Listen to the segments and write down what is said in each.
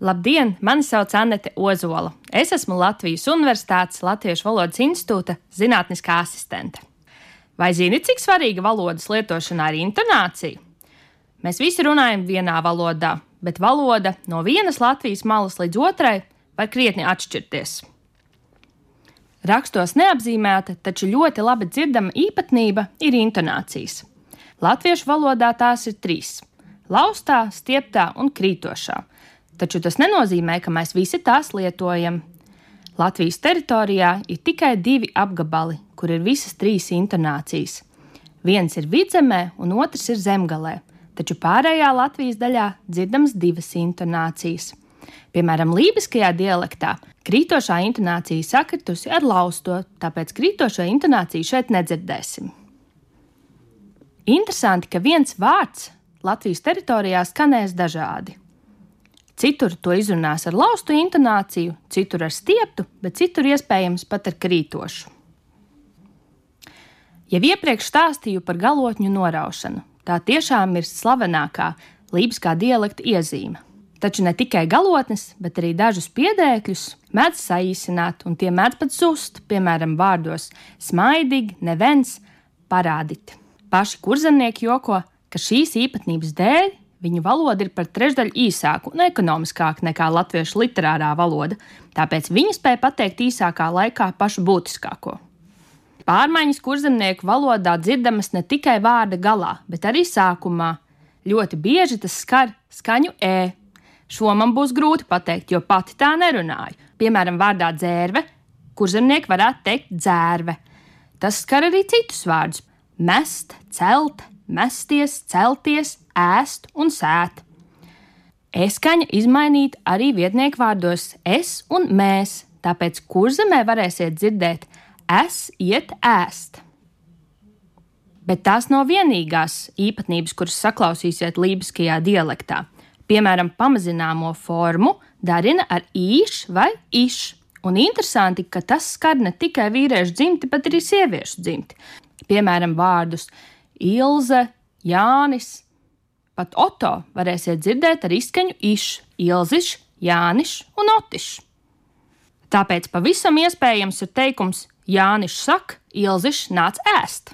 Labdien! Mani sauc Anete Ozola. Es esmu Latvijas Universitātes Latviešu valodas institūta zinātniskā asistente. Vai zini, cik svarīga valodas lietošanā ir intonācija? Mēs visi runājam vienā valodā, bet valoda no vienas Latvijas malas līdz otrai var krietni atšķirties. Rakstos neapzīmēta, taču ļoti labi dzirdama īpatnība ir intonācijas. Latviešu valodā tās ir trīs - laustā, stieptā un krītošā taču tas nenozīmē, ka mēs visi tās lietojam. Latvijas teritorijā ir tikai divi apgabali, kur ir visas trīs intonācijas. Viens ir vidzemē, un otrs ir zemgalē, taču pārējā Latvijas daļā dzirdamas divas intonācijas. Piemēram, lībiskajā dialektā krītošā intonācija sakritusi ar lausto, tāpēc krītošo intonāciju šeit nedzirdēsim. Interesanti, ka viens vārds Latvijas teritorijā skanēs dažādi. Citur to izrunās ar laustu intonāciju, citur ar stieptu, bet citur iespējams pat ar krītošu. Jau iepriekš stāstīju par galotņu noraušanu. Tā tiešām ir slavenākā lībiskā dialekta iezīme. Taču ne tikai galotnes, bet arī dažus piedēkļus mēdz saīsināt, un tie mēdz pat zust, piemēram, vārdos smaidīgi, nevens, parādīt. Paši kurzemnieki joko, ka šīs īpatnības dēļ Viņu valoda ir par trešdaļu īsāka un ekonomiskāka nekā latviešu literārā valoda, tāpēc viņi spēja pateikt īsākā laikā pašu būtiskāko. Pārmaiņas kurzemnieku valodā dzirdamas ne tikai vārda galā, bet arī sākumā. Ļoti bieži tas skar skaņu e. Šo man būs grūti pateikt, jo pati tā nerunāju. Piemēram, vārdā dzērve, kurzemnieki varētu teikt dzērve. Tas skar arī citus vārdus - mest, celt, mesties, celties, ēst un sēt. Eskaņa izmainīt arī vietnieku vārdos es un mēs, tāpēc kurzemē varēsiet dzirdēt es iet ēst. Bet tās nav vienīgās īpatnības, kuras saklausīsiet lībiskajā dialektā. Piemēram, pamazināmo formu darina ar īš vai iš. Un interesanti, ka tas skar ne tikai vīriešu dzimti, bet arī sieviešu dzimti. Piemēram, vārdus Ilze, Jānis, Pat Oto varēsiet dzirdēt ar izskaņu iš, ilziš, jāniš un otiš. Tāpēc pavisam iespējams ir teikums Jānis saka, ilziš nāc ēst.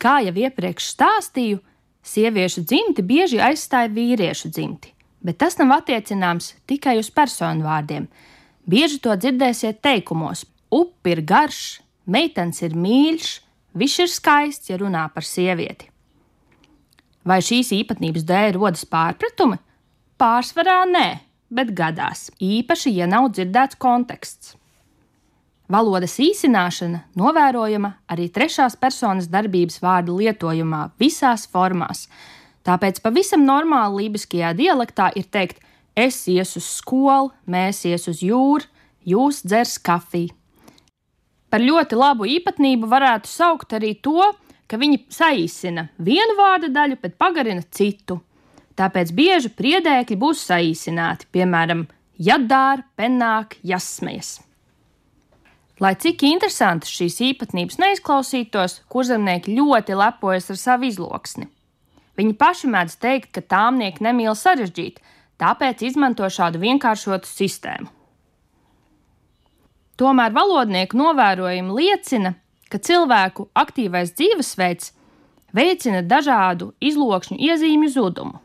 Kā jau iepriekš stāstīju, sieviešu dzimti bieži aizstāja vīriešu dzimti, bet tas nav attiecināms tikai uz personu vārdiem. Bieži to dzirdēsiet teikumos: upe ir garš, meitenes ir mīļš, viņš ir skaists, ja runā par sievieti. Vai šīs īpatnības dēļ rodas pārpratumi? Pārsvarā nē, bet gadās, īpaši, ja nav dzirdēts konteksts. Valodas īsināšana novērojama arī trešās personas darbības vārdu lietojumā visās formās. Tāpēc pavisam normāli lībiskajā dialektā ir teikt: es iešu uz skolu, mēs iesim uz jūru, jūs dzers kafiju. Par ļoti labu īpatnību varētu saukt arī to, ka viņi saīsina vienu vārda daļu, bet pagarina citu. Tāpēc bieži priedēkļi būs saīsināti, piemēram, jādāra, penāk, jasmējas. Lai cik interesantas šīs īpatnības neizklausītos, kurzemnieki ļoti lepojas ar savu izloksni. Viņi paši mēdz teikt, ka tāmnieki nemīl sarežģīt, tāpēc izmanto šādu vienkāršotu sistēmu. Tomēr valodnieku novērojumi liecina, ka cilvēku aktīvais dzīvesveids veicina dažādu izlokšņu iezīmju zudumu.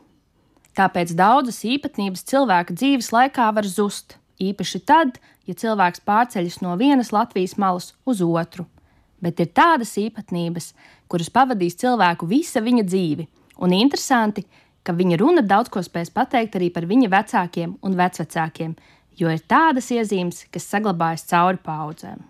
Tāpēc daudzas īpatnības cilvēka dzīves laikā var zust, īpaši tad, ja cilvēks pārceļas no vienas Latvijas malas uz otru. Bet ir tādas īpatnības, kuras pavadīs cilvēku visa viņa dzīve, un interesanti, ka viņa runa daudz ko spēs pateikt arī par viņa vecākiem un vecvecākiem, jo ir tādas iezīmes, kas saglabājas cauri paudzēm.